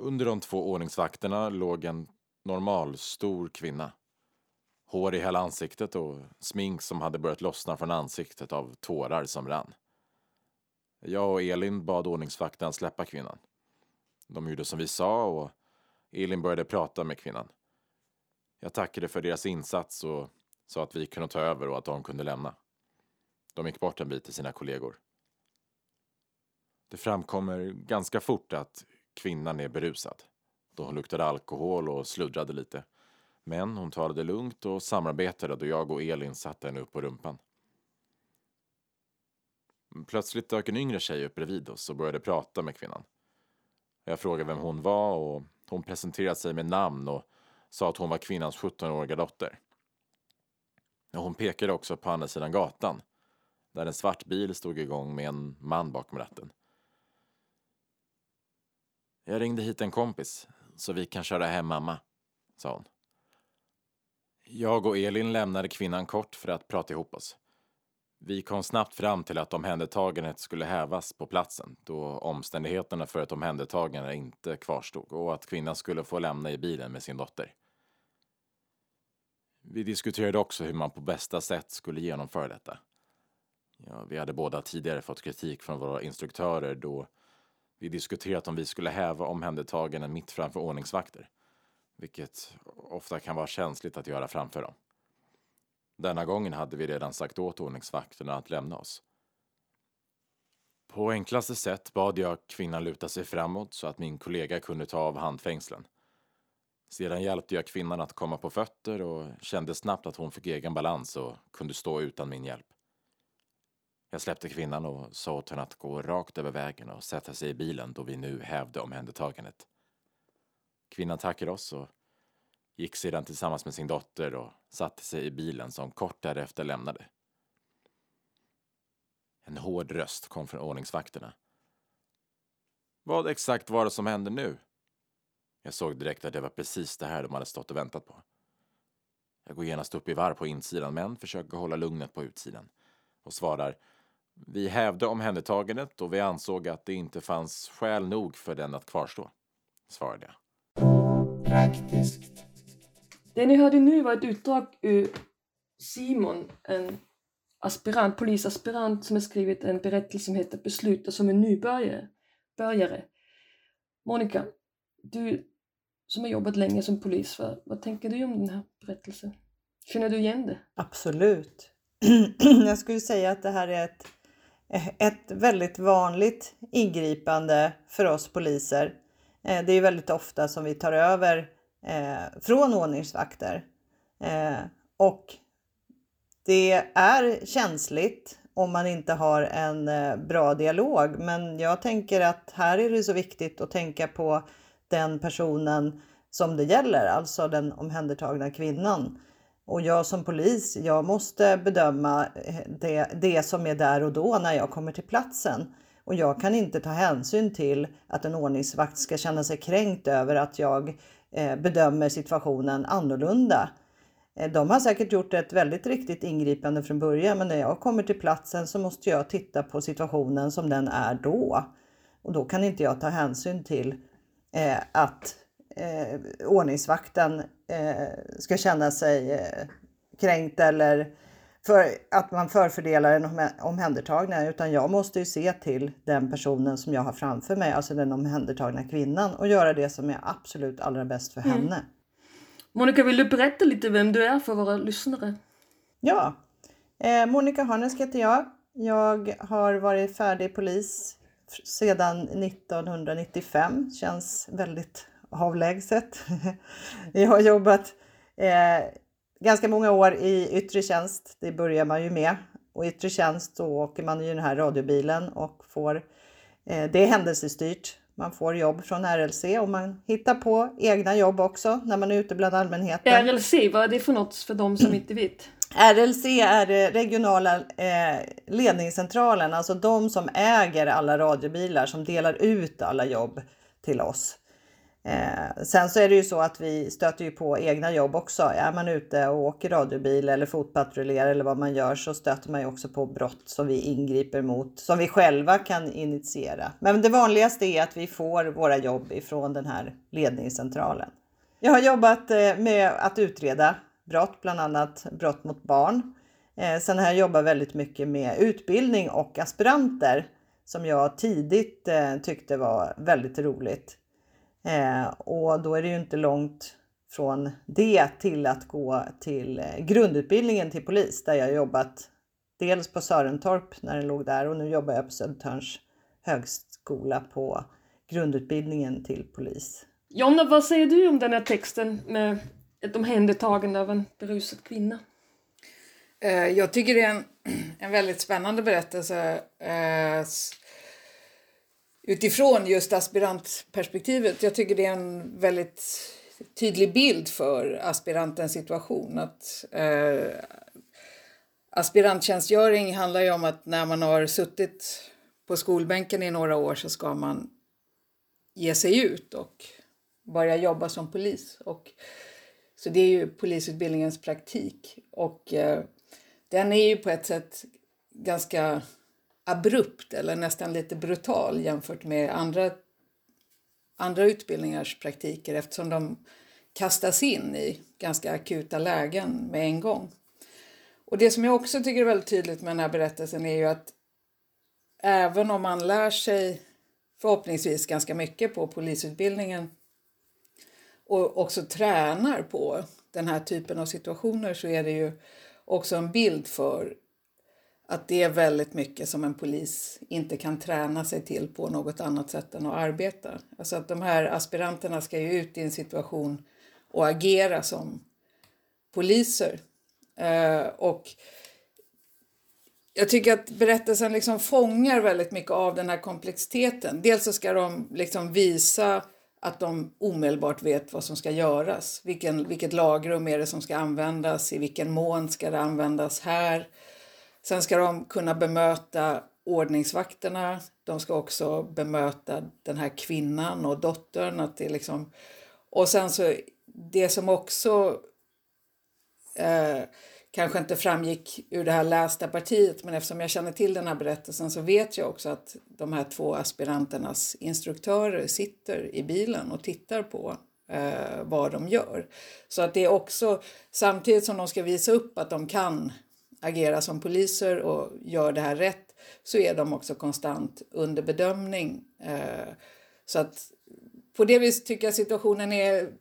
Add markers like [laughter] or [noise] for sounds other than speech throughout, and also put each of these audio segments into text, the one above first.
Under de två ordningsvakterna låg en normal stor kvinna. Hår i hela ansiktet och smink som hade börjat lossna från ansiktet av tårar som rann. Jag och Elin bad ordningsvakten släppa kvinnan. De gjorde som vi sa och Elin började prata med kvinnan. Jag tackade för deras insats och sa att vi kunde ta över och att de kunde lämna. De gick bort en bit till sina kollegor. Det framkommer ganska fort att kvinnan är berusad. Då hon luktade alkohol och sluddrade lite. Men hon talade lugnt och samarbetade då jag och Elin satte henne upp på rumpan. Plötsligt dök en yngre tjej upp bredvid oss och började prata med kvinnan. Jag frågade vem hon var och hon presenterade sig med namn och sa att hon var kvinnans 17-åriga dotter. Hon pekade också på andra sidan gatan där en svart bil stod igång med en man bakom ratten. Jag ringde hit en kompis så vi kan köra hem mamma, sa hon. Jag och Elin lämnade kvinnan kort för att prata ihop oss. Vi kom snabbt fram till att omhändertagandet skulle hävas på platsen då omständigheterna för ett omhändertagande inte kvarstod och att kvinnan skulle få lämna i bilen med sin dotter. Vi diskuterade också hur man på bästa sätt skulle genomföra detta. Ja, vi hade båda tidigare fått kritik från våra instruktörer då vi diskuterat om vi skulle häva omhändertaganden mitt framför ordningsvakter, vilket ofta kan vara känsligt att göra framför dem. Denna gången hade vi redan sagt åt ordningsvakterna att lämna oss. På enklaste sätt bad jag kvinnan luta sig framåt så att min kollega kunde ta av handfängslen. Sedan hjälpte jag kvinnan att komma på fötter och kände snabbt att hon fick egen balans och kunde stå utan min hjälp. Jag släppte kvinnan och sa åt henne att gå rakt över vägen och sätta sig i bilen då vi nu hävde omhändertagandet. Kvinnan tackade oss och gick sedan tillsammans med sin dotter och satte sig i bilen som kort därefter lämnade. En hård röst kom från ordningsvakterna. Vad exakt var det som hände nu? Jag såg direkt att det var precis det här de hade stått och väntat på. Jag går genast upp i varv på insidan men försöker hålla lugnet på utsidan och svarar vi hävde omhändertagandet och vi ansåg att det inte fanns skäl nog för den att kvarstå, svarade jag. Praktiskt. Det ni hörde nu var ett utdrag ur Simon, en aspirant, polisaspirant som har skrivit en berättelse som heter Besluta som en nybörjare. Monica, du som har jobbat länge som polis, vad, vad tänker du om den här berättelsen? Känner du igen det? Absolut. [clears throat] Jag skulle säga att det här är ett, Eh, ett väldigt vanligt ingripande för oss poliser. Eh, det är väldigt ofta som vi tar över eh, från ordningsvakter. Och det är känsligt om man inte har en bra dialog. Men jag tänker att här är det så viktigt att tänka på den personen som det gäller, alltså den omhändertagna kvinnan. Och jag som polis, jag måste bedöma eh, det, det som är där och då när jag kommer till platsen. Och jag kan inte ta hänsyn till att en ordningsvakt ska känna sig kränkt över att jag eh, bedömer situationen annorlunda. Eh, de har säkert gjort ett väldigt riktigt ingripande från början men när jag kommer till platsen så måste jag titta på situationen som den är då. Och då kan inte jag ta hänsyn till att eh, ordningsvakten eh, ska känna sig eh, kränkt eller för att man förfördelar en omhändertagna utan jag måste ju se till den personen som jag har framför mig, alltså den omhändertagna kvinnan och göra det som är absolut allra bäst för mm. henne. Monica, vill du berätta lite vem du är för våra lyssnare? Ja, eh, Monica Harnesk heter jag. Jag har varit färdig polis sedan 1995. Känns väldigt avlägset. [laughs] jag har jobbat eh, ganska många år i yttre tjänst. Det börjar man ju med. Och yttre tjänst då åker man i den här radiobilen och får, eh, det är händelsestyrt. Man får jobb från RLC och man hittar på egna jobb också när man är ute bland allmänheten. RLC, vad är det för något för de som inte vet? RLC är regionala eh, ledningscentralen, alltså de som äger alla radiobilar som delar ut alla jobb till oss. Eh, sen så är det ju så att vi stöter ju på egna jobb också. Är man ute och åker radiobil eller fotpatrullerar eller vad man gör så stöter man ju också på brott som vi ingriper mot, som vi själva kan initiera. Men det vanligaste är att vi får våra jobb ifrån den här ledningscentralen. Jag har jobbat eh, med att utreda brott, bland annat brott mot barn. Eh, sen har jag jobbat väldigt mycket med utbildning och aspiranter som jag tidigt eh, tyckte var väldigt roligt. Och då är det ju inte långt från det till att gå till grundutbildningen till polis där jag jobbat dels på Sörentorp när den låg där och nu jobbar jag på Södertörns högskola på grundutbildningen till polis. Jonna, vad säger du om den här texten med ett omhändertagande av en berusad kvinna? Eh, jag tycker det är en, [clears throat] en väldigt spännande berättelse eh, utifrån just aspirantperspektivet. Jag tycker det är en väldigt tydlig bild för aspirantens situation. Att, eh, aspiranttjänstgöring handlar ju om att när man har suttit på skolbänken i några år så ska man ge sig ut och börja jobba som polis. Och, så det är ju polisutbildningens praktik. Och eh, den är ju på ett sätt ganska abrupt eller nästan lite brutal jämfört med andra, andra utbildningars praktiker eftersom de kastas in i ganska akuta lägen med en gång. Och det som jag också tycker är väldigt tydligt med den här berättelsen är ju att även om man lär sig förhoppningsvis ganska mycket på polisutbildningen och också tränar på den här typen av situationer så är det ju också en bild för att det är väldigt mycket som en polis inte kan träna sig till på något annat sätt än att arbeta. Alltså att de här aspiranterna ska ju ut i en situation och agera som poliser. Eh, och jag tycker att berättelsen liksom fångar väldigt mycket av den här komplexiteten. Dels så ska de liksom visa att de omedelbart vet vad som ska göras. Vilken, vilket lagrum är det som ska användas? I vilken mån ska det användas här? Sen ska de kunna bemöta ordningsvakterna. De ska också bemöta den här kvinnan och dottern. Att det liksom... Och sen så det som också eh, kanske inte framgick ur det här lästa partiet men eftersom jag känner till den här berättelsen så vet jag också att de här två aspiranternas instruktörer sitter i bilen och tittar på eh, vad de gör. Så att det är också samtidigt som de ska visa upp att de kan agerar som poliser och gör det här rätt så är de också konstant under bedömning. Eh, så att på det viset tycker jag situationen är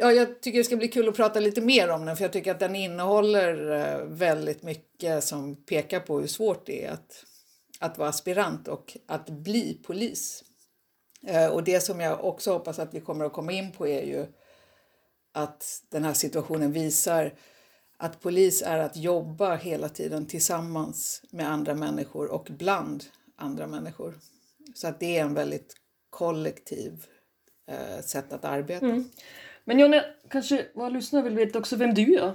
Ja, jag tycker det ska bli kul att prata lite mer om den för jag tycker att den innehåller eh, väldigt mycket som pekar på hur svårt det är att, att vara aspirant och att bli polis. Eh, och det som jag också hoppas att vi kommer att komma in på är ju att den här situationen visar att polis är att jobba hela tiden tillsammans med andra människor och bland andra människor. Så att det är en väldigt kollektiv eh, sätt att arbeta. Mm. Men Jonna, kanske våra lyssnare vill veta också vem du är?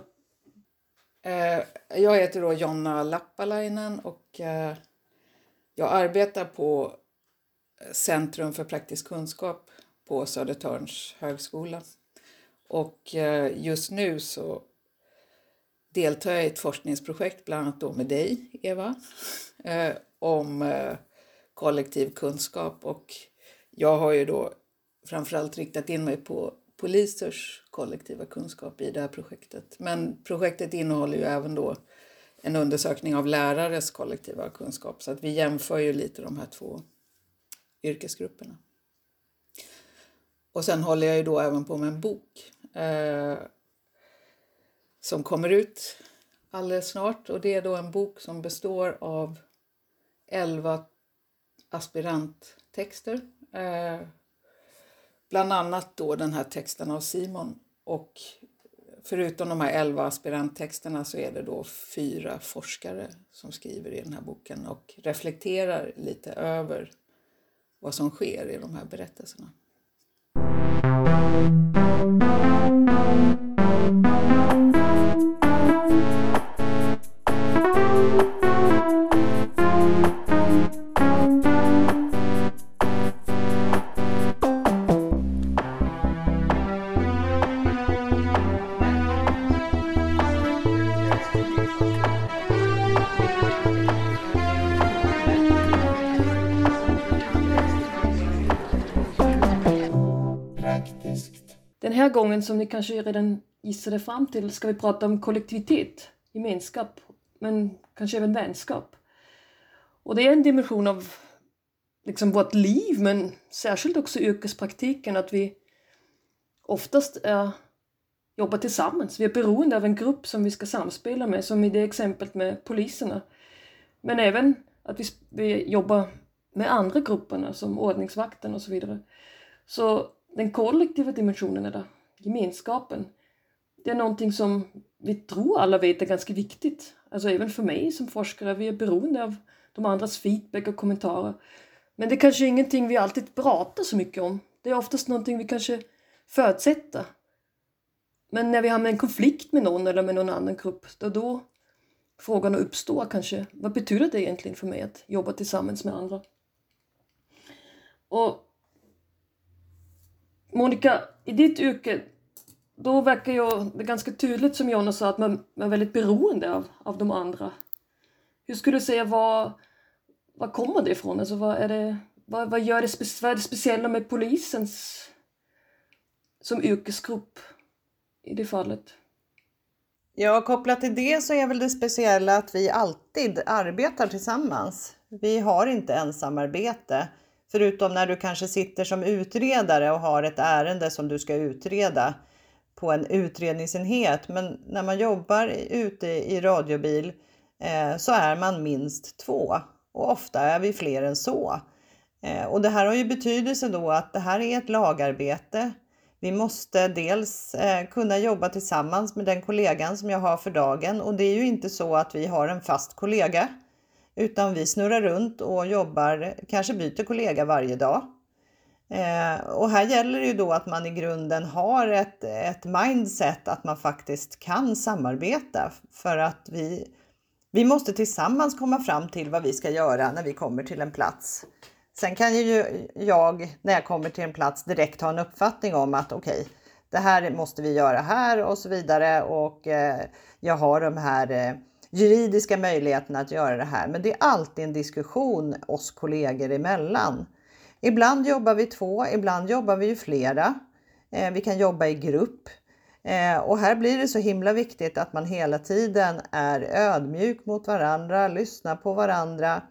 Eh, jag heter då Jonna Lappalainen och eh, jag arbetar på Centrum för praktisk kunskap på Södertörns högskola. Och eh, just nu så deltar jag i ett forskningsprojekt, bland annat då med dig, Eva, eh, om eh, kollektiv kunskap. Och jag har ju då framförallt riktat in mig på polisers kollektiva kunskap i det här projektet. Men projektet innehåller ju även då en undersökning av lärares kollektiva kunskap så att vi jämför ju lite de här två yrkesgrupperna. Och sen håller jag ju då även på med en bok eh, som kommer ut alldeles snart. Och det är då en bok som består av elva aspiranttexter. Eh, Bland annat då den här texten av Simon. Och förutom de här elva aspiranttexterna så är det då fyra forskare som skriver i den här boken och reflekterar lite över vad som sker i de här berättelserna. Gången, som ni kanske redan gissade fram till, ska vi prata om kollektivitet, gemenskap, men kanske även vänskap. Och det är en dimension av liksom vårt liv, men särskilt också yrkespraktiken, att vi oftast är, jobbar tillsammans. Vi är beroende av en grupp som vi ska samspela med, som i det exemplet med poliserna. Men även att vi, vi jobbar med andra grupperna som ordningsvakten och så vidare. Så den kollektiva dimensionen är där, gemenskapen. Det är någonting som vi tror alla vet är ganska viktigt. Alltså även för mig som forskare, vi är beroende av de andras feedback och kommentarer. Men det är kanske ingenting vi alltid pratar så mycket om. Det är oftast någonting vi kanske förutsätter. Men när vi hamnar i en konflikt med någon eller med någon annan grupp, då, då frågan uppstår kanske. Vad betyder det egentligen för mig att jobba tillsammans med andra? Och Monica, i ditt yrke, då verkar ju det ganska tydligt som Jonas sa att man, man är väldigt beroende av, av de andra. Hur skulle du säga, vad, vad kommer det ifrån? Alltså, vad, är det, vad, vad, gör det, vad är det speciella med polisens som yrkesgrupp i det fallet? Ja, kopplat till det så är väl det speciella att vi alltid arbetar tillsammans. Vi har inte ensamarbete. Förutom när du kanske sitter som utredare och har ett ärende som du ska utreda på en utredningsenhet. Men när man jobbar ute i radiobil eh, så är man minst två och ofta är vi fler än så. Eh, och det här har ju betydelse då att det här är ett lagarbete. Vi måste dels eh, kunna jobba tillsammans med den kollegan som jag har för dagen och det är ju inte så att vi har en fast kollega utan vi snurrar runt och jobbar, kanske byter kollega varje dag. Eh, och här gäller det ju då att man i grunden har ett, ett mindset att man faktiskt kan samarbeta för att vi, vi måste tillsammans komma fram till vad vi ska göra när vi kommer till en plats. Sen kan ju jag när jag kommer till en plats direkt ha en uppfattning om att okej, okay, det här måste vi göra här och så vidare och eh, jag har de här eh, juridiska möjligheterna att göra det här. Men det är alltid en diskussion oss kollegor emellan. Ibland jobbar vi två, ibland jobbar vi ju flera. Eh, vi kan jobba i grupp. Eh, och här blir det så himla viktigt att man hela tiden är ödmjuk mot varandra, lyssnar på varandra.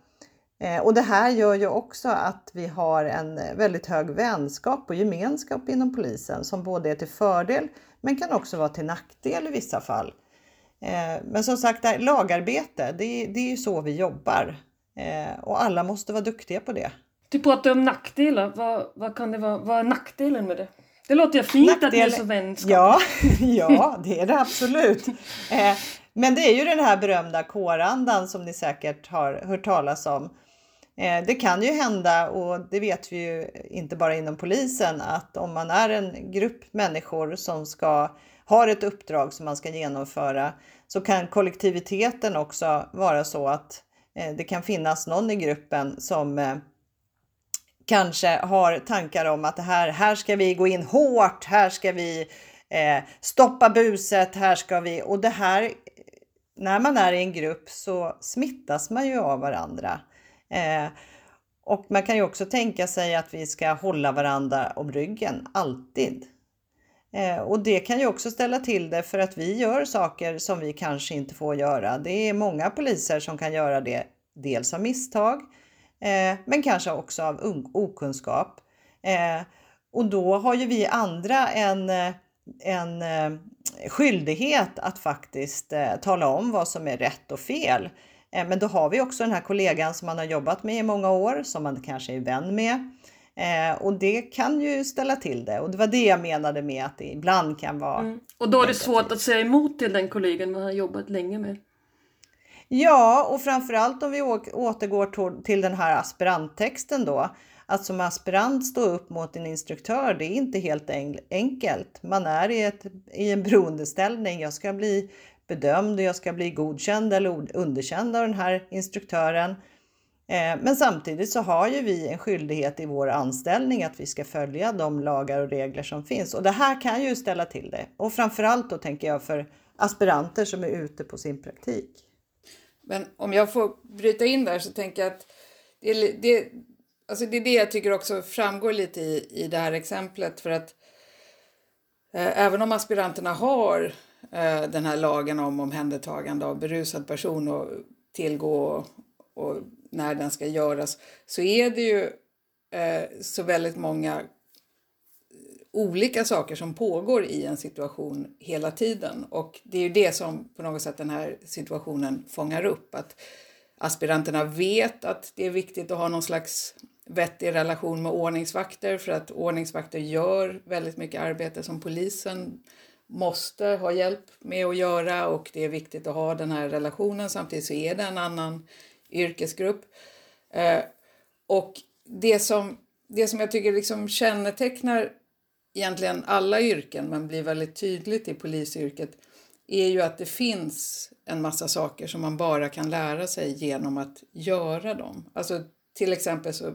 Eh, och det här gör ju också att vi har en väldigt hög vänskap och gemenskap inom polisen som både är till fördel men kan också vara till nackdel i vissa fall. Men som sagt, lagarbete, det, är ju så vi jobbar. Och alla måste vara duktiga på det. Du pratar om nackdelar. Vad, vad, kan det vara, vad är nackdelen med det? Det låter ju fint Nackdel... att ni är så vänskap. Ja, [laughs] ja, det är det absolut. Eh, men det är ju den här berömda kårandan som ni säkert har hört talas om. Det kan ju hända, och det vet vi ju inte bara inom polisen, att om man är en grupp människor som ska har ett uppdrag som man ska genomföra så kan kollektiviteten också vara så att eh, det kan finnas någon i gruppen som eh, kanske har tankar om att det här, här ska vi gå in hårt, här ska vi eh, stoppa buset, här ska vi och det här när man är i en grupp så smittas man ju av varandra. Eh, och man kan ju också tänka sig att vi ska hålla varandra om ryggen, alltid. Eh, och det kan ju också ställa till det för att vi gör saker som vi kanske inte får göra. Det är många poliser som kan göra det, dels av misstag, eh, men kanske också av okunskap. Eh, och då har ju vi andra en, en skyldighet att faktiskt tala om vad som är rätt och fel. Men då har vi också den här kollegan som man har jobbat med i många år, som man kanske är vän med. Eh, och det kan ju ställa till det och det var det jag menade med att det ibland kan vara. Mm. Och då är det svårt att säga emot till den kollegan man har jobbat länge med. Ja, och framförallt om vi återgår till den här aspiranttexten då. Att som aspirant stå upp mot en instruktör, det är inte helt enkelt. Man är i, ett, i en [laughs] beroendeställning. Jag ska bli bedömd och jag ska bli godkänd eller underkänd av den här instruktören. Eh, men samtidigt så har ju vi en skyldighet i vår anställning att vi ska följa de lagar och regler som finns. Och det här kan ju ställa till det. Och framförallt då tänker jag för aspiranter som är ute på sin praktik. Men om jag får bryta in där så tänker jag att det, det, alltså det är det jag tycker också framgår lite i, i det här exemplet. För att Eh, även om aspiranterna har eh, den här lagen om omhändertagande av berusad person och tillgå och när den ska göras så är det ju eh, så väldigt många olika saker som pågår i en situation hela tiden. Och det är ju det som på något sätt den här situationen fångar upp. Att aspiranterna vet att det är viktigt att ha någon slags vettig relation med ordningsvakter för att ordningsvakter gör väldigt mycket arbete som polisen måste ha hjälp med att göra och det är viktigt att ha den här relationen. Samtidigt så är det en annan yrkesgrupp. Eh, och det som, det som jag tycker liksom kännetecknar egentligen alla yrken men blir väldigt tydligt i polisyrket är ju att det finns en massa saker som man bara kan lära sig genom att göra dem. Alltså till exempel så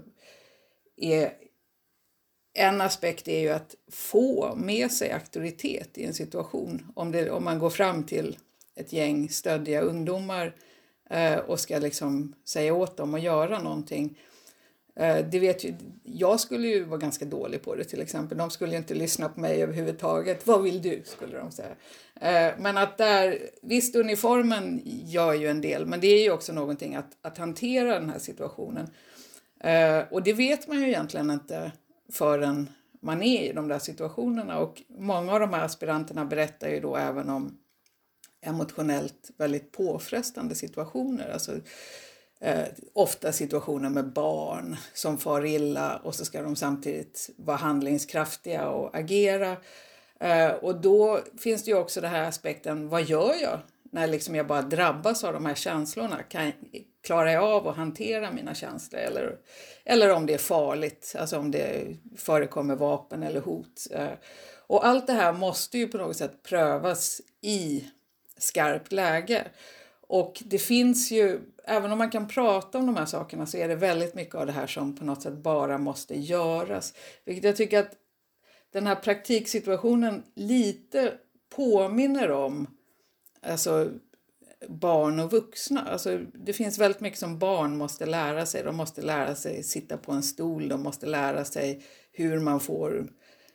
är en aspekt är ju att få med sig auktoritet i en situation. Om, det, om man går fram till ett gäng stöddiga ungdomar eh, och ska liksom säga åt dem att göra någonting Eh, Eh, det vet ju, jag skulle ju vara ganska dålig på det till exempel. De skulle inte lyssna på mig överhuvudtaget. Vad vill du? skulle de säga. Eh, men att där, visst uniformen gör ju en del men det är ju också någonting att, att hantera den här situationen. Eh, och det vet man ju egentligen inte förrän man är i de där situationerna och många av de här aspiranterna berättar ju då även om emotionellt väldigt påfrestande situationer. Alltså, eh, ofta situationer med barn som far illa och så ska de samtidigt vara handlingskraftiga och agera. Eh, och då finns det ju också den här aspekten, vad gör jag när liksom jag bara drabbas av de här känslorna? Kan, klarar jag av att hantera mina känslor? Eller, eller om det är farligt, alltså om det förekommer vapen eller hot. Eh, och allt det här måste ju på något sätt prövas i skarpt läge. Och det finns ju, även om man kan prata om de här sakerna så är det väldigt mycket av det här som på något sätt bara måste göras. Vilket jag tycker att den här praktiksituationen lite påminner om alltså, barn och vuxna. Alltså, det finns väldigt mycket som barn måste lära sig. De måste lära sig sitta på en stol, de måste lära sig hur man får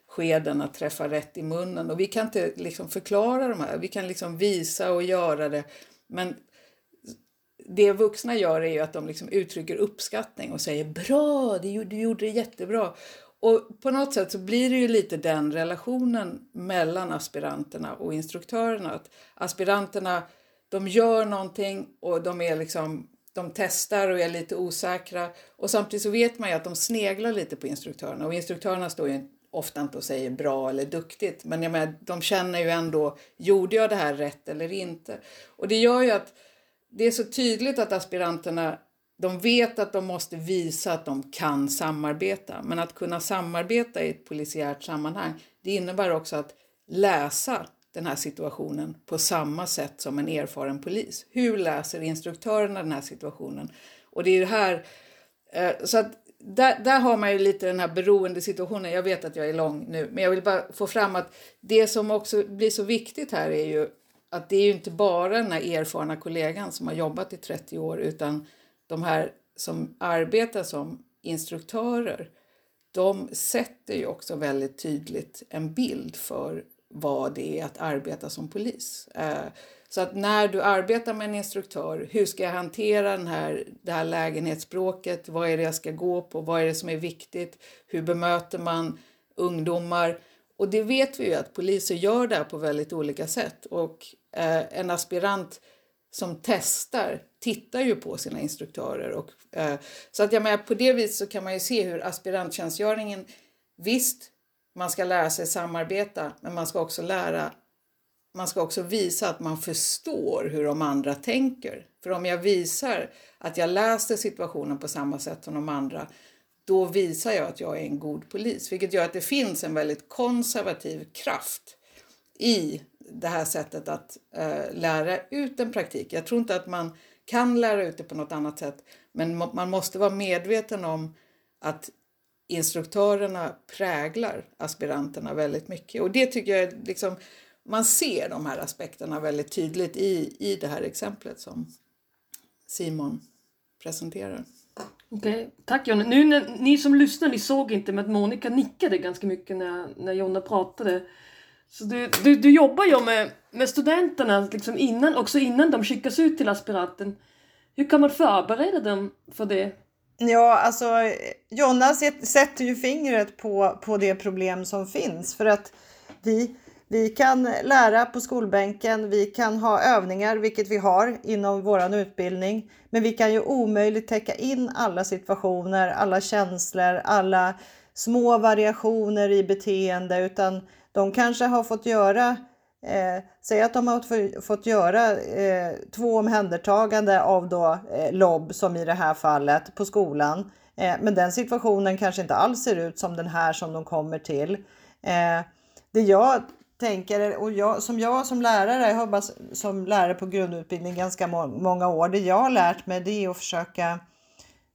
skeden att träffa rätt i munnen. Och vi kan inte liksom förklara de här, vi kan liksom visa och göra det men det vuxna gör är ju att de liksom uttrycker uppskattning och säger bra, du gjorde det jättebra. Och på något sätt så blir det ju lite den relationen mellan aspiranterna och instruktörerna. Att aspiranterna, de gör någonting och de är liksom de testar och är lite osäkra och samtidigt så vet man ju att de sneglar lite på instruktörerna och instruktörerna står ju ofta inte och säger bra eller duktigt. Men jag menar, de känner ju ändå, gjorde jag det här rätt eller inte? Och det gör ju att det är så tydligt att aspiranterna de vet att de måste visa att de kan samarbeta, men att kunna samarbeta i ett polisiärt sammanhang, det innebär också att läsa den här situationen på samma sätt som en erfaren polis. Hur läser instruktörerna den här situationen? Och det är ju här, eh, så att där, där har man ju lite den här beroendesituationen. Jag vet att jag är lång nu, men jag vill bara få fram att det som också blir så viktigt här är ju att det är ju inte bara den här erfarna kollegan som har jobbat i 30 år utan de här som arbetar som instruktörer de sätter ju också väldigt tydligt en bild för vad det är att arbeta som polis. Eh, så att när du arbetar med en instruktör, hur ska jag hantera den här, det här lägenhetsspråket? Vad är det jag ska gå på? Vad är det som är viktigt? Hur bemöter man ungdomar? Och det vet vi ju att poliser gör det här på väldigt olika sätt. Och eh, en aspirant som testar tittar ju på sina instruktörer. Och, eh, så att jag menar, på det viset så kan man ju se hur aspiranttjänstgöringen, visst, man ska lära sig samarbeta, men man ska också lära man ska också visa att man förstår hur de andra tänker. För om jag visar att jag läser situationen på samma sätt som de andra, då visar jag att jag är en god polis. Vilket gör att det finns en väldigt konservativ kraft i det här sättet att eh, lära ut en praktik. Jag tror inte att man kan lära ut det på något annat sätt, men man måste vara medveten om att instruktörerna präglar aspiranterna väldigt mycket. Och det tycker jag liksom, man ser de här aspekterna väldigt tydligt i, i det här exemplet som Simon presenterar. Okay. Tack Jonna. Nu när, ni som lyssnar, ni såg inte men Monica nickade ganska mycket när, när Jonna pratade. Så du, du, du jobbar ju med, med studenterna liksom innan, också innan de skickas ut till aspiranten. Hur kan man förbereda dem för det? Ja, alltså Jonna sätter ju fingret på, på det problem som finns för att vi, vi kan lära på skolbänken, vi kan ha övningar, vilket vi har inom vår utbildning, men vi kan ju omöjligt täcka in alla situationer, alla känslor, alla små variationer i beteende, utan de kanske har fått göra eh, Säg att de har fått göra eh, två omhändertagande av då, eh, LOB som i det här fallet på skolan. Eh, men den situationen kanske inte alls ser ut som den här som de kommer till. Eh, det jag tänker, och jag, som jag som lärare, jag har som lärare på grundutbildning ganska må många år, det jag har lärt mig det är att försöka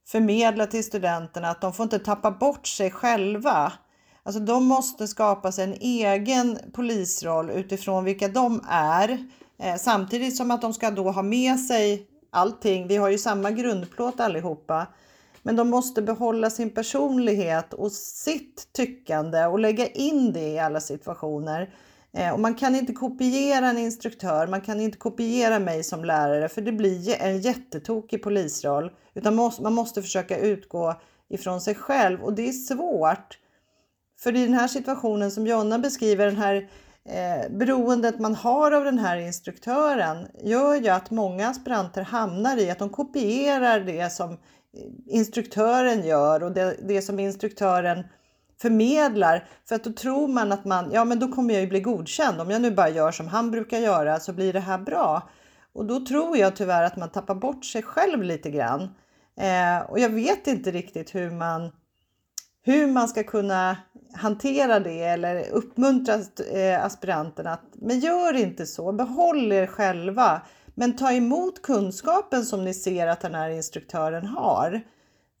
förmedla till studenterna att de får inte tappa bort sig själva. Alltså de måste skapa sig en egen polisroll utifrån vilka de är. Eh, samtidigt som att de ska då ha med sig allting. Vi har ju samma grundplåt allihopa. Men de måste behålla sin personlighet och sitt tyckande och lägga in det i alla situationer. Eh, och man kan inte kopiera en instruktör, man kan inte kopiera mig som lärare för det blir en jättetokig polisroll. Utan man måste försöka utgå ifrån sig själv och det är svårt. För i den här situationen som Jonna beskriver, den här eh, beroendet man har av den här instruktören gör ju att många aspiranter hamnar i att de kopierar det som eh, instruktören gör och det, det som instruktören förmedlar. För att då tror man att man, ja men då kommer jag ju bli godkänd. Om jag nu bara gör som han brukar göra så blir det här bra. Och då tror jag tyvärr att man tappar bort sig själv lite grann. Eh, och jag vet inte riktigt hur man, hur man ska kunna hantera det eller uppmuntra eh, aspiranterna att men gör inte så, behåll er själva. Men ta emot kunskapen som ni ser att den här instruktören har.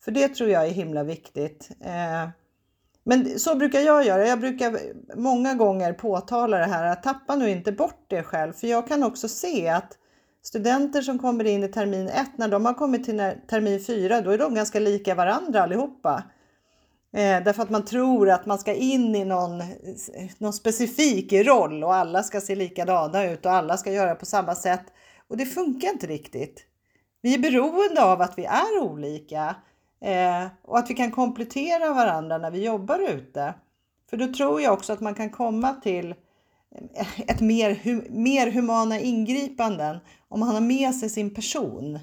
För det tror jag är himla viktigt. Eh, men så brukar jag göra. Jag brukar många gånger påtala det här att tappa nu inte bort det själv. För jag kan också se att studenter som kommer in i termin 1, när de har kommit till termin 4, då är de ganska lika varandra allihopa. Eh, därför att man tror att man ska in i någon, någon specifik roll och alla ska se likadana ut och alla ska göra på samma sätt. Och det funkar inte riktigt. Vi är beroende av att vi är olika eh, och att vi kan komplettera varandra när vi jobbar ute. För då tror jag också att man kan komma till ett mer, hu mer humana ingripanden om man har med sig sin person.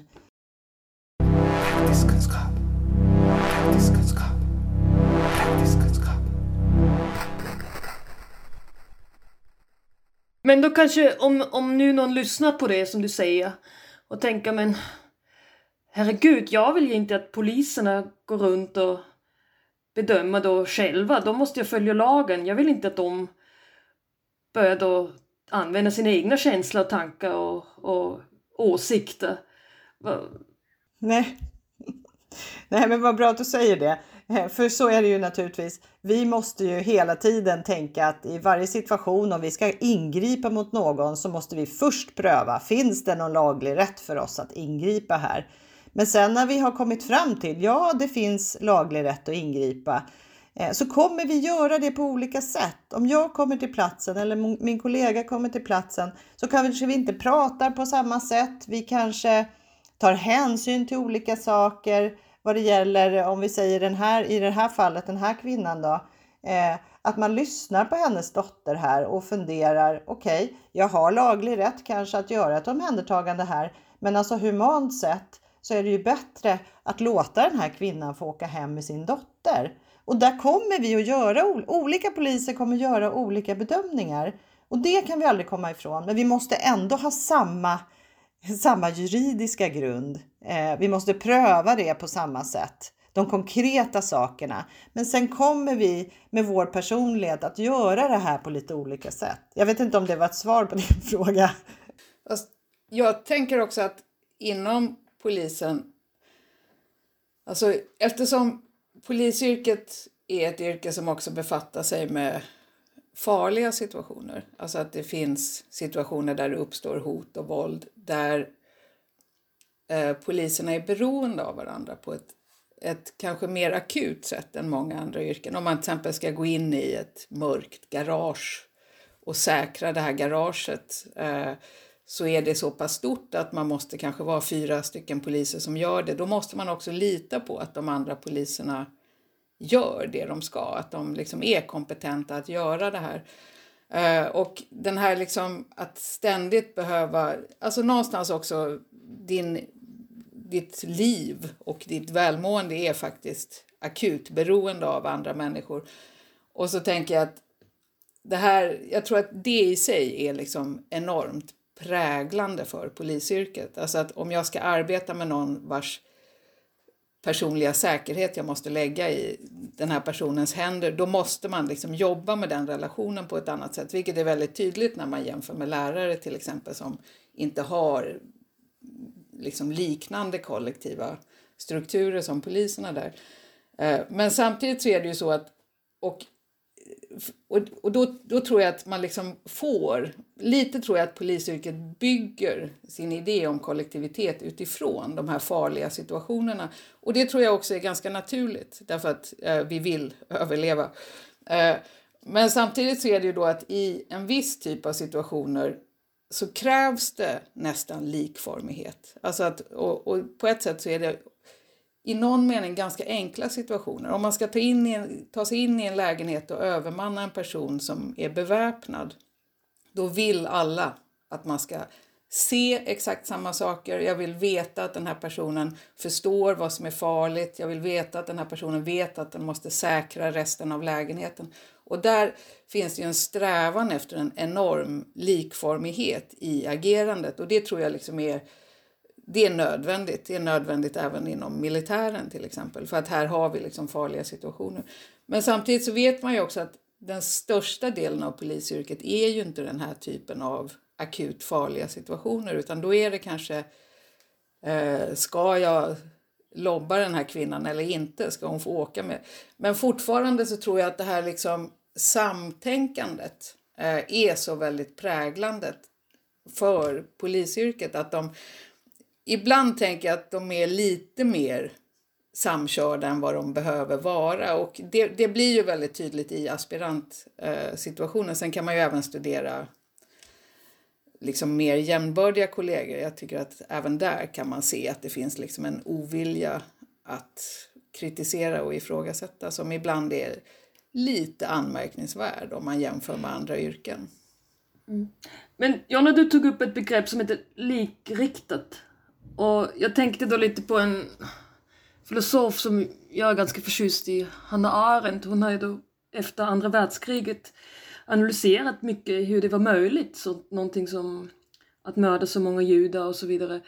Men då kanske, om, om nu någon lyssnar på det som du säger och tänker men herregud, jag vill ju inte att poliserna går runt och bedömer då själva. Då måste jag följa lagen. Jag vill inte att de börjar då använda sina egna känslor och tankar och, och åsikter. Nej. [laughs] Nej, men vad bra att du säger det. Eh, för så är det ju naturligtvis. Vi måste ju hela tiden tänka att i varje situation om vi ska ingripa mot någon så måste vi först pröva. Finns det någon laglig rätt för oss att ingripa här? Men sen när vi har kommit fram till ja, det finns laglig rätt att ingripa eh, så kommer vi göra det på olika sätt. Om jag kommer till platsen eller min kollega kommer till platsen så kanske vi inte pratar på samma sätt. Vi kanske tar hänsyn till olika saker vad det gäller, om vi säger den här, i det här fallet, den här kvinnan då, eh, att man lyssnar på hennes dotter här och funderar, okej, okay, jag har laglig rätt kanske att göra ett omhändertagande här, men alltså humant sett så är det ju bättre att låta den här kvinnan få åka hem med sin dotter. Och där kommer vi att göra, olika poliser kommer göra olika bedömningar och det kan vi aldrig komma ifrån, men vi måste ändå ha samma samma juridiska grund. Eh, vi måste pröva det på samma sätt, de konkreta sakerna. Men sen kommer vi med vår personlighet att göra det här på lite olika sätt. Jag vet inte om det var ett svar på din [laughs] fråga. Jag tänker också att inom polisen, alltså eftersom polisyrket är ett yrke som också befattar sig med farliga situationer. Alltså att det finns situationer där det uppstår hot och våld där eh, poliserna är beroende av varandra på ett, ett kanske mer akut sätt än många andra yrken. Om man till exempel ska gå in i ett mörkt garage och säkra det här garaget eh, så är det så pass stort att man måste kanske vara fyra stycken poliser som gör det. Då måste man också lita på att de andra poliserna gör det de ska, att de liksom är kompetenta att göra det här. Eh, och den här liksom att ständigt behöva, alltså någonstans också din, ditt liv och ditt välmående är faktiskt akut beroende av andra människor. Och så tänker jag att det här, jag tror att det i sig är liksom enormt präglande för polisyrket. Alltså att om jag ska arbeta med någon vars personliga säkerhet jag måste lägga i den här personens händer, då måste man liksom jobba med den relationen på ett annat sätt, vilket är väldigt tydligt när man jämför med lärare till exempel som inte har liksom liknande kollektiva strukturer som poliserna där. Eh, men samtidigt så är det ju så att, och och, och då, då tror jag att man liksom får, lite tror jag att polisyrket bygger sin idé om kollektivitet utifrån de här farliga situationerna. Och det tror jag också är ganska naturligt därför att eh, vi vill [laughs] överleva. Eh, men samtidigt så är det ju då att i en viss typ av situationer så krävs det nästan likformighet. Alltså att, och, och på ett sätt så är det i någon mening ganska enkla situationer. Om man ska ta, in en, ta sig in i en lägenhet och övermanna en person som är beväpnad, då vill alla att man ska se exakt samma saker. Jag vill veta att den här personen förstår vad som är farligt. Jag vill veta att den här personen vet att den måste säkra resten av lägenheten. Och där finns det ju en strävan efter en enorm likformighet i agerandet och det tror jag liksom är det är nödvändigt. Det är nödvändigt även inom militären till exempel för att här har vi liksom farliga situationer. Men samtidigt så vet man ju också att den största delen av polisyrket är ju inte den här typen av akut farliga situationer utan då är det kanske eh, ska jag lobba den här kvinnan eller inte? Ska hon få åka med? Men fortfarande så tror jag att det här liksom samtänkandet eh, är så väldigt präglande för polisyrket att de ibland tänker jag att de är lite mer samkörda än vad de behöver vara och det, det blir ju väldigt tydligt i aspirantsituationen. Eh, Sen kan man ju även studera liksom mer jämnbördiga kollegor. Jag tycker att även där kan man se att det finns liksom en ovilja att kritisera och ifrågasätta som ibland är lite anmärkningsvärd om man jämför med andra yrken. Mm. Men Jonna, du tog upp ett begrepp som heter likriktat. Och jag tänkte då lite på en filosof som jag är ganska förtjust i, Hanna Arendt. Hon har ju då efter andra världskriget analyserat mycket hur det var möjligt, så någonting som att mörda så många judar och så vidare.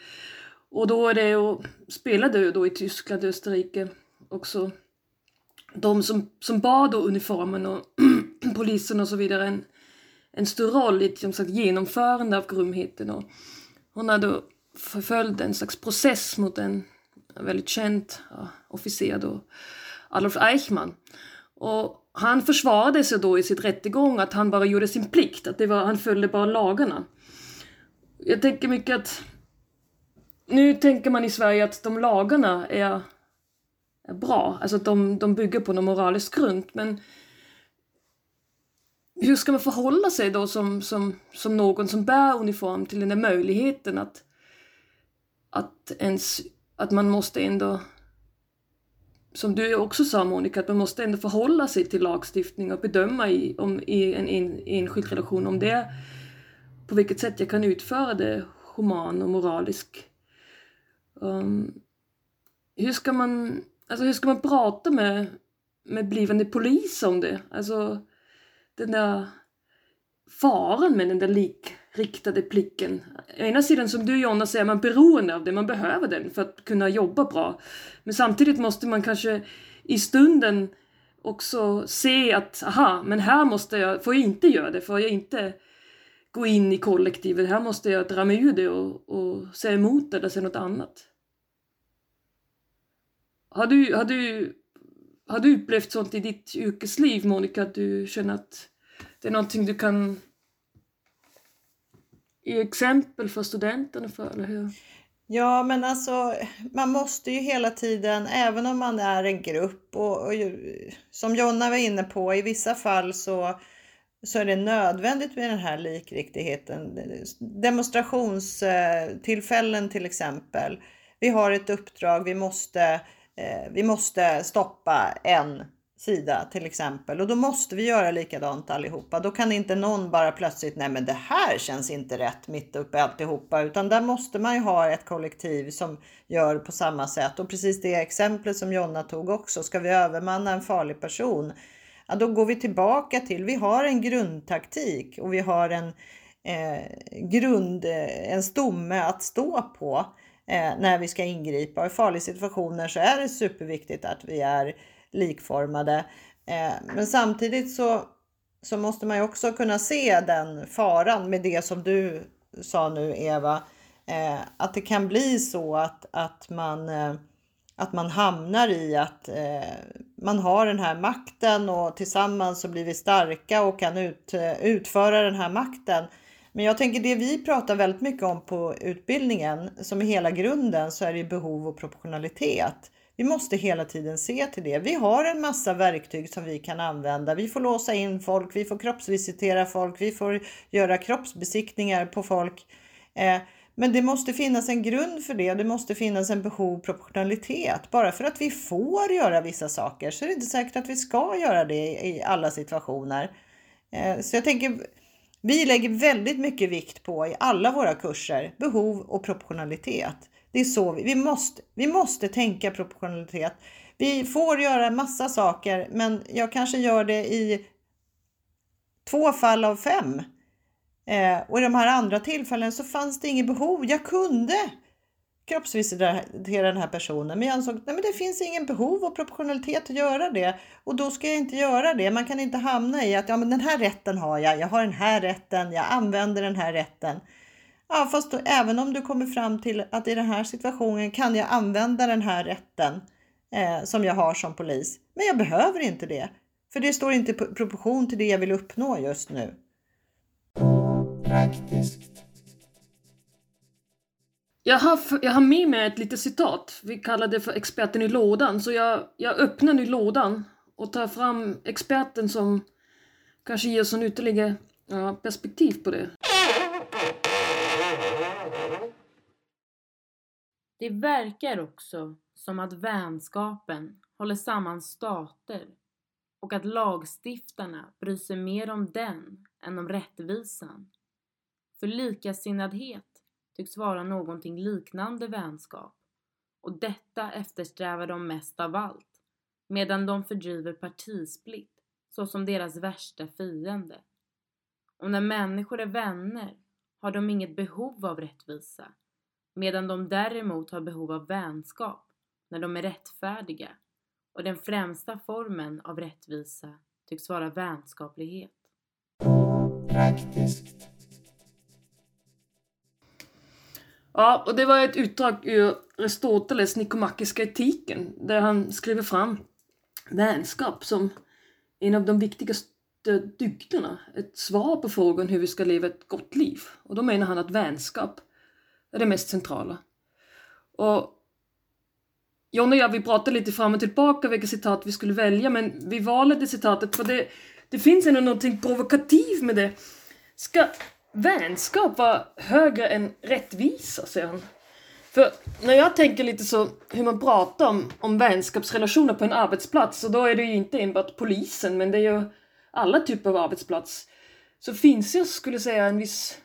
Och då är det, och spelade då i Tyskland och Österrike också, de som, som bar då uniformen och [clears throat] polisen och så vidare en, en stor roll i ett som sagt, genomförande av grymheten. Och hon hade förföljde en slags process mot en väldigt känd ja, officer då, Adolf Eichmann. Och han försvarade sig då i sitt rättegång att han bara gjorde sin plikt, att det var, han följde bara lagarna. Jag tänker mycket att nu tänker man i Sverige att de lagarna är, är bra, alltså att de, de bygger på någon moralisk grund, men hur ska man förhålla sig då som, som, som någon som bär uniform till den där möjligheten att att, ens, att man måste ändå, som du också sa Monica, att man måste ändå förhålla sig till lagstiftning och bedöma i, om, i en, en enskild relation om det på vilket sätt jag kan utföra det human och moralisk. Um, hur ska man, alltså hur ska man prata med, med blivande polis om det? Alltså den där faran med den där lik riktade blicken. Å ena sidan som du Jonna säger, man beroende av det, man behöver den för att kunna jobba bra. Men samtidigt måste man kanske i stunden också se att aha, men här måste jag, får jag inte göra det, får jag inte gå in i kollektivet, här måste jag dra mig ur det och, och säga emot det eller säga något annat. Har du, har, du, har du upplevt sånt i ditt yrkesliv Monica, att du känner att det är någonting du kan i exempel för studenterna för, eller hur? Ja, men alltså man måste ju hela tiden, även om man är en grupp och, och som Jonna var inne på, i vissa fall så så är det nödvändigt med den här likriktigheten. Demonstrationstillfällen eh, till exempel. Vi har ett uppdrag, vi måste, eh, vi måste stoppa en sida till exempel och då måste vi göra likadant allihopa. Då kan inte någon bara plötsligt, nej men det här känns inte rätt mitt uppe i alltihopa, utan där måste man ju ha ett kollektiv som gör på samma sätt. Och precis det exemplet som Jonna tog också, ska vi övermanna en farlig person? Ja, då går vi tillbaka till, vi har en grundtaktik och vi har en eh, grund, eh, en stomme att stå på eh, när vi ska ingripa. Och I farliga situationer så är det superviktigt att vi är likformade. Eh, men samtidigt så, så måste man ju också kunna se den faran med det som du sa nu Eva. Eh, att det kan bli så att, att, man, eh, att man hamnar i att eh, man har den här makten och tillsammans så blir vi starka och kan ut, eh, utföra den här makten. Men jag tänker det vi pratar väldigt mycket om på utbildningen som är hela grunden så är det behov och proportionalitet. Vi måste hela tiden se till det. Vi har en massa verktyg som vi kan använda. Vi får låsa in folk, vi får kroppsvisitera folk, vi får göra kroppsbesiktningar på folk. Eh, men det måste finnas en grund för det. Det måste finnas en behov proportionalitet. Bara för att vi får göra vissa saker så är det inte säkert att vi ska göra det i alla situationer. Eh, så jag tänker, vi lägger väldigt mycket vikt på i alla våra kurser behov och proportionalitet. Det är så vi, vi måste. Vi måste tänka proportionalitet. Vi får göra en massa saker, men jag kanske gör det i två fall av fem. Eh, och i de här andra tillfällen så fanns det inget behov. Jag kunde kroppsvisitera den här personen, men jag ansåg att det finns ingen behov av proportionalitet att göra det och då ska jag inte göra det. Man kan inte hamna i att ja, men den här rätten har jag. Jag har den här rätten. Jag använder den här rätten. Ja, fast då, även om du kommer fram till att i den här situationen kan jag använda den här rätten eh, som jag har som polis. Men jag behöver inte det. För det står inte i proportion till det jag vill uppnå just nu. Praktiskt. Jag har, jag har med mig ett litet citat. Vi kallar det för experten i lådan. Så jag, jag öppnar nu lådan och tar fram experten som kanske ger oss en ytterligare ja, perspektiv på det. Det verkar också som att vänskapen håller samman stater och att lagstiftarna bryr sig mer om den än om rättvisan. För likasinnadhet tycks vara någonting liknande vänskap och detta eftersträvar de mest av allt medan de fördriver partisplitt såsom deras värsta fiende. Och när människor är vänner har de inget behov av rättvisa medan de däremot har behov av vänskap när de är rättfärdiga och den främsta formen av rättvisa tycks vara vänskaplighet. Praktiskt. Ja, och det var ett utdrag ur Aristoteles Nikomakiska etiken där han skriver fram vänskap som en av de viktigaste dygderna, ett svar på frågan hur vi ska leva ett gott liv. Och då menar han att vänskap är det mest centrala. Och John och jag vi pratade lite fram och tillbaka vilka citat vi skulle välja men vi valde det citatet för det, det finns ändå någonting provokativt med det. Ska vänskap vara högre än rättvisa, säger han. För när jag tänker lite så hur man pratar om, om vänskapsrelationer på en arbetsplats och då är det ju inte enbart polisen men det är ju alla typer av arbetsplats. Så finns det, skulle jag säga, en viss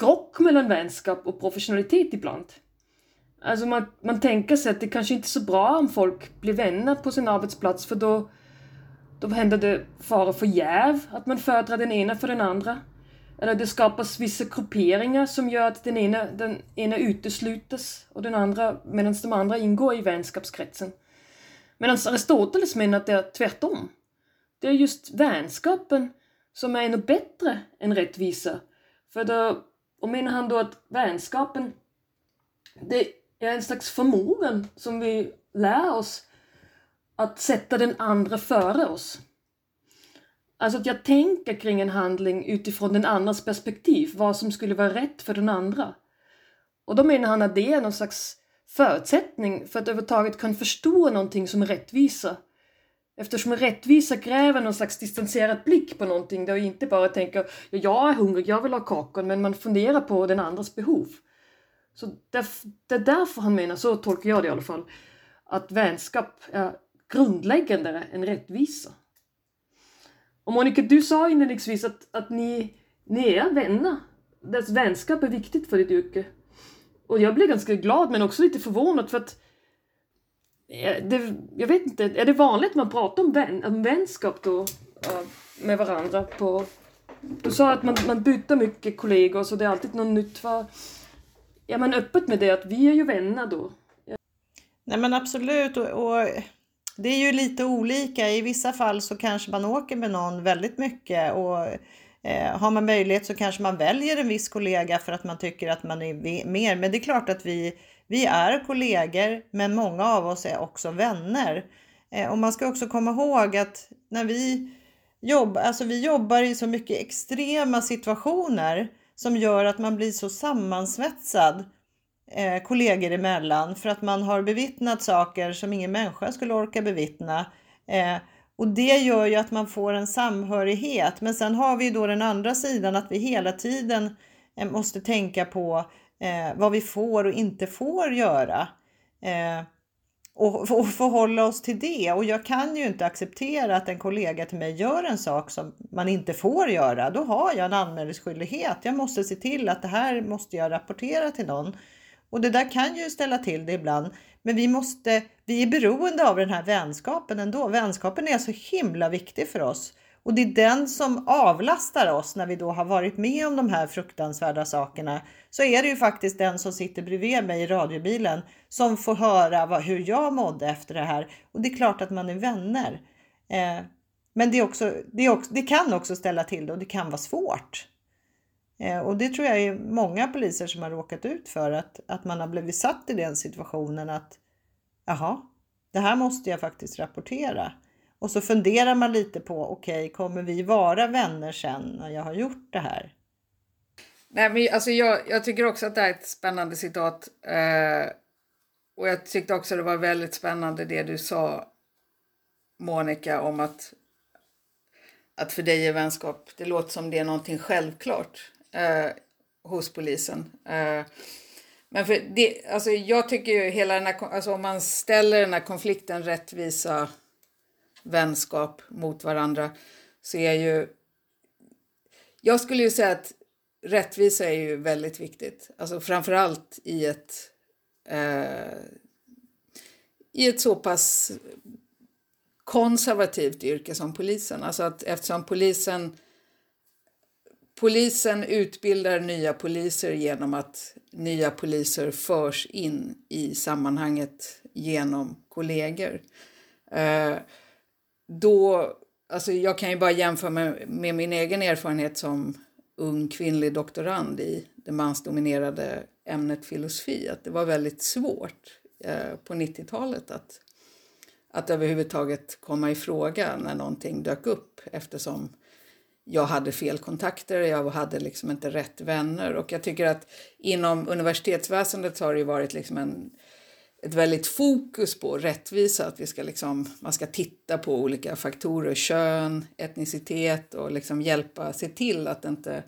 krock mellan vänskap och professionalitet ibland. Alltså man, man tänker sig att det kanske inte är så bra om folk blir vänner på sin arbetsplats för då, då händer det fara för jäv, att man föredrar den ena för den andra. Eller det skapas vissa grupperingar som gör att den ena, den ena uteslutes och den andra, medan de andra ingår i vänskapskretsen. Medan Aristoteles menar att det är tvärtom. Det är just vänskapen som är ännu bättre än rättvisa. För då och menar han då att vänskapen, det är en slags förmågan som vi lär oss att sätta den andra före oss. Alltså att jag tänker kring en handling utifrån den andras perspektiv, vad som skulle vara rätt för den andra. Och då menar han att det är någon slags förutsättning för att överhuvudtaget kunna förstå någonting som rättvisa. Eftersom rättvisa kräver någon slags distanserad blick på någonting där inte bara tänker ja, jag är hungrig, jag vill ha kakan, men man funderar på den andras behov. Så det, är därför han menar, så tolkar jag det i alla fall, att vänskap är grundläggande än rättvisa. Och Monica, du sa inledningsvis att, att ni, ni är vänner. Dess vänskap är viktigt för ditt yrke. Och jag blev ganska glad men också lite förvånad för att Eh, det, jag vet inte, är det vanligt att man pratar om, vän, om vänskap då eh, med varandra? På, du sa att man, man byter mycket kollegor så det är alltid något nytt. För, är man öppet med det att vi är ju vänner då? Nej men absolut och, och det är ju lite olika. I vissa fall så kanske man åker med någon väldigt mycket och eh, har man möjlighet så kanske man väljer en viss kollega för att man tycker att man är mer. Men det är klart att vi, vi är kollegor, men många av oss är också vänner. Eh, och man ska också komma ihåg att när vi jobbar, alltså vi jobbar i så mycket extrema situationer som gör att man blir så sammansvetsad eh, kollegor emellan för att man har bevittnat saker som ingen människa skulle orka bevittna. Eh, och det gör ju att man får en samhörighet. Men sen har vi då den andra sidan att vi hela tiden eh, måste tänka på eh, vad vi får och inte får göra. Eh, och, och förhålla oss till det. Och jag kan ju inte acceptera att en kollega till mig gör en sak som man inte får göra. Då har jag en anmälningsskyldighet. Jag måste se till att det här måste jag rapportera till någon. Och det där kan ju ställa till det ibland. Men vi måste, vi är beroende av den här vänskapen ändå. Vänskapen är så himla viktig för oss. Och det är den som avlastar oss när vi då har varit med om de här fruktansvärda sakerna. Så är det ju faktiskt den som sitter bredvid mig i radiobilen som får höra vad, hur jag mådde efter det här. Och det är klart att man är vänner. Eh, men det, är också, det, är också, det kan också ställa till det och det kan vara svårt. Eh, och det tror jag är många poliser som har råkat ut för att, att man har blivit satt i den situationen att jaha, det här måste jag faktiskt rapportera. Och så funderar man lite på, okej, okay, kommer vi vara vänner sen när jag har gjort det här? Nej, men alltså jag, jag tycker också att det är ett spännande citat. Eh, och jag tyckte också det var väldigt spännande det du sa, Monica, om att, att för dig är vänskap, det låter som det är någonting självklart eh, hos polisen. Eh, men för det, alltså jag tycker ju hela den här, alltså om man ställer den här konflikten rättvisa vänskap mot varandra så är ju... Jag skulle ju säga att rättvisa är ju väldigt viktigt. Alltså framförallt i ett, eh, i ett så pass konservativt yrke som polisen. Alltså att eftersom polisen Polisen utbildar nya poliser genom att nya poliser förs in i sammanhanget genom kollegor. Eh, då, alltså jag kan ju bara jämföra med, med min egen erfarenhet som ung kvinnlig doktorand i det mansdominerade ämnet filosofi, att det var väldigt svårt eh, på 90-talet att, att överhuvudtaget komma i fråga när någonting dök upp eftersom jag hade fel kontakter, jag hade liksom inte rätt vänner. Och jag tycker att inom universitetsväsendet har det varit liksom en, ett väldigt fokus på rättvisa, att vi ska liksom, man ska titta på olika faktorer, kön, etnicitet och liksom hjälpa, se till att det inte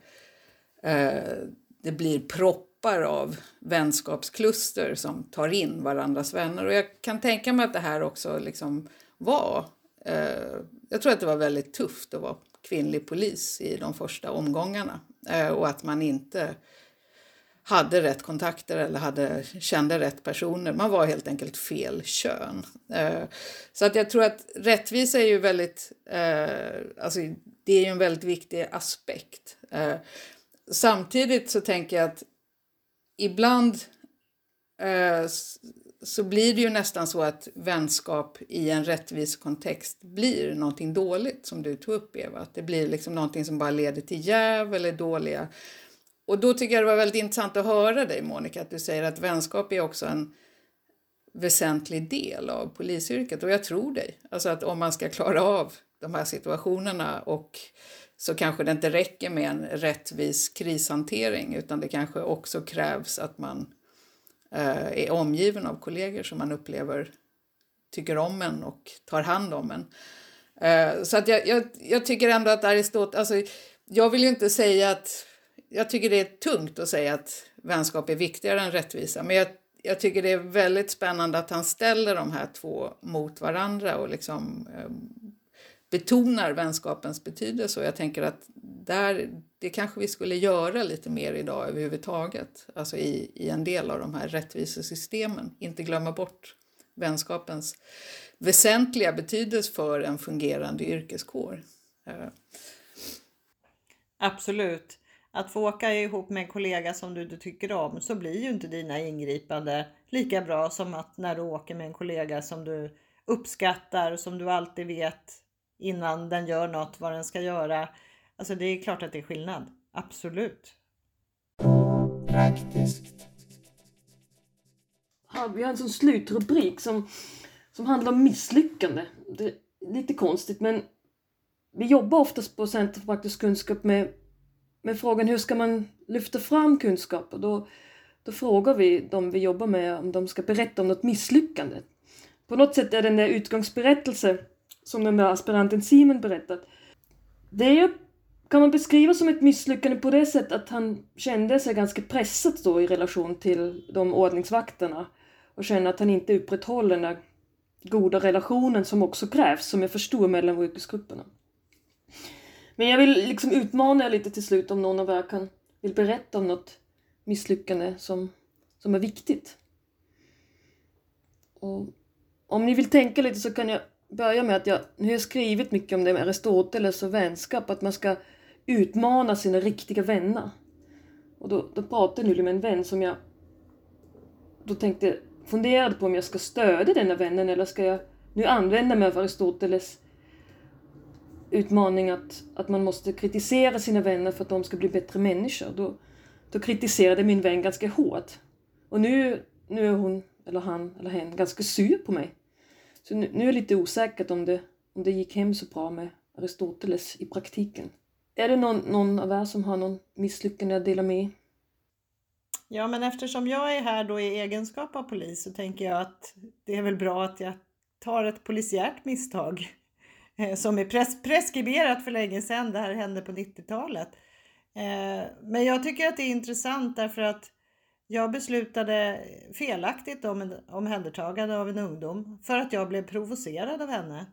eh, det blir proppar av vänskapskluster som tar in varandras vänner. Och jag kan tänka mig att det här också liksom var, eh, jag tror att det var väldigt tufft att vara kvinnlig polis i de första omgångarna eh, och att man inte hade rätt kontakter eller hade, kände rätt personer. Man var helt enkelt fel kön. Eh, så att jag tror att rättvisa är ju väldigt, eh, alltså det är ju en väldigt viktig aspekt. Eh, samtidigt så tänker jag att ibland så blir det ju nästan så att vänskap i en rättvis kontext blir någonting dåligt som du tog upp Eva. Att det blir liksom någonting som bara leder till jäv eller dåliga. Och då tycker jag det var väldigt intressant att höra dig Monica att du säger att vänskap är också en väsentlig del av polisyrket och jag tror dig. Alltså att om man ska klara av de här situationerna och så kanske det inte räcker med en rättvis krishantering utan det kanske också krävs att man Eh, är omgiven av kollegor som man upplever tycker om en och tar hand om en. Eh, så att jag, jag, jag tycker ändå att Aristoteles, alltså, jag vill ju inte säga att, jag tycker det är tungt att säga att vänskap är viktigare än rättvisa, men jag, jag tycker det är väldigt spännande att han ställer de här två mot varandra och liksom eh, betonar vänskapens betydelse och jag tänker att där, det kanske vi skulle göra lite mer idag överhuvudtaget, alltså i, i en del av de här rättvisesystemen, inte glömma bort vänskapens väsentliga betydelse för en fungerande yrkeskår. Eh, Absolut. Att få åka ihop med en kollega som du, du tycker om så blir ju inte dina ingripande lika bra som att när du åker med en kollega som du uppskattar och som du alltid vet innan den gör något vad den ska göra. Alltså det är klart att det är skillnad. Absolut. Praktiskt. Vi har en sån slutrubrik som, som handlar om misslyckande. Det är lite konstigt men vi jobbar oftast på Center för praktisk kunskap med, med frågan hur ska man lyfta fram kunskap? Och då, då frågar vi de vi jobbar med om de ska berätta om något misslyckande. På något sätt är den där utgångsberättelse som den där aspiranten Simon berättat. Det är ju, kan man beskriva som ett misslyckande på det sättet att han kände sig ganska pressad då i relation till de ordningsvakterna och känner att han inte upprätthåller den där goda relationen som också krävs, som är för stor mellan yrkesgrupperna. Men jag vill liksom utmana er lite till slut om någon av er kan, vill berätta om något misslyckande som, som är viktigt. Och om ni vill tänka lite så kan jag börja med att jag, nu har jag skrivit mycket om det med Aristoteles och vänskap, att man ska utmana sina riktiga vänner. Och då, då pratade jag nyligen med en vän som jag då tänkte, funderade på om jag ska stödja denna vännen eller ska jag nu använda mig av Aristoteles utmaning att, att man måste kritisera sina vänner för att de ska bli bättre människor. Då, då kritiserade min vän ganska hårt. Och nu, nu är hon, eller han, eller hen ganska sur på mig. Så nu, nu är jag lite osäker om det, om det gick hem så bra med Aristoteles i praktiken. Är det någon, någon av er som har någon misslyckande att dela med Ja, men eftersom jag är här då i egenskap av polis så tänker jag att det är väl bra att jag tar ett polisiärt misstag Eh, som är pres preskriberat för länge sedan. Det här hände på 90-talet. Eh, men jag tycker att det är intressant därför att jag beslutade felaktigt om en omhändertagande av en ungdom för att jag blev provocerad av henne.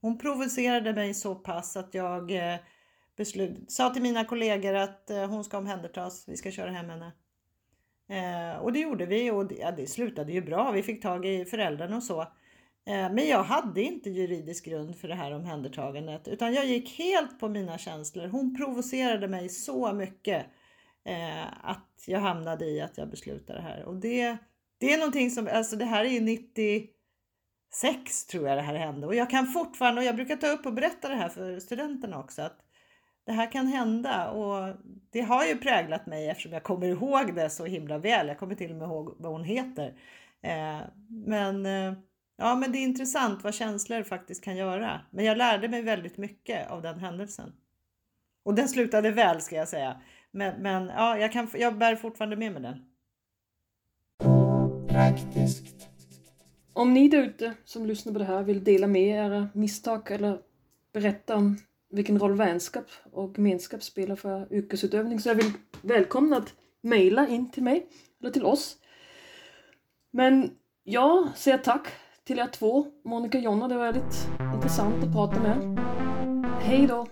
Hon provocerade mig så pass att jag eh, beslut, sa till mina kollegor att hon ska omhändertas, vi ska köra hem henne. Eh, och det gjorde vi och det, ja, det, slutade ju bra. Vi fick tag i föräldrarna och så. Eh, men jag hade inte juridisk grund för det här omhändertagandet utan jag gick helt på mina känslor. Hon provocerade mig så mycket eh, att jag hamnade i att jag beslutade det här. Och det, det är någonting som, alltså det här är ju 96 tror jag det här hände och jag kan fortfarande, och jag brukar ta upp och berätta det här för studenterna också, att det här kan hända och det har ju präglat mig eftersom jag kommer ihåg det så himla väl. Jag kommer till och med ihåg vad hon heter. Eh, men ja, men det är intressant vad känslor faktiskt kan göra. Men jag lärde mig väldigt mycket av den händelsen. Och den slutade väl ska jag säga. Men, men ja, jag, kan, jag bär fortfarande med mig den. Praktiskt. Om ni där ute som lyssnar på det här vill dela med era misstag eller berätta om vilken roll vänskap och gemenskap spelar för yrkesutövning. Så jag vill välkomna att mejla in till mig, eller till oss. Men jag säger tack till er två, Monica och Jonna. Det var väldigt intressant att prata med. Hej då!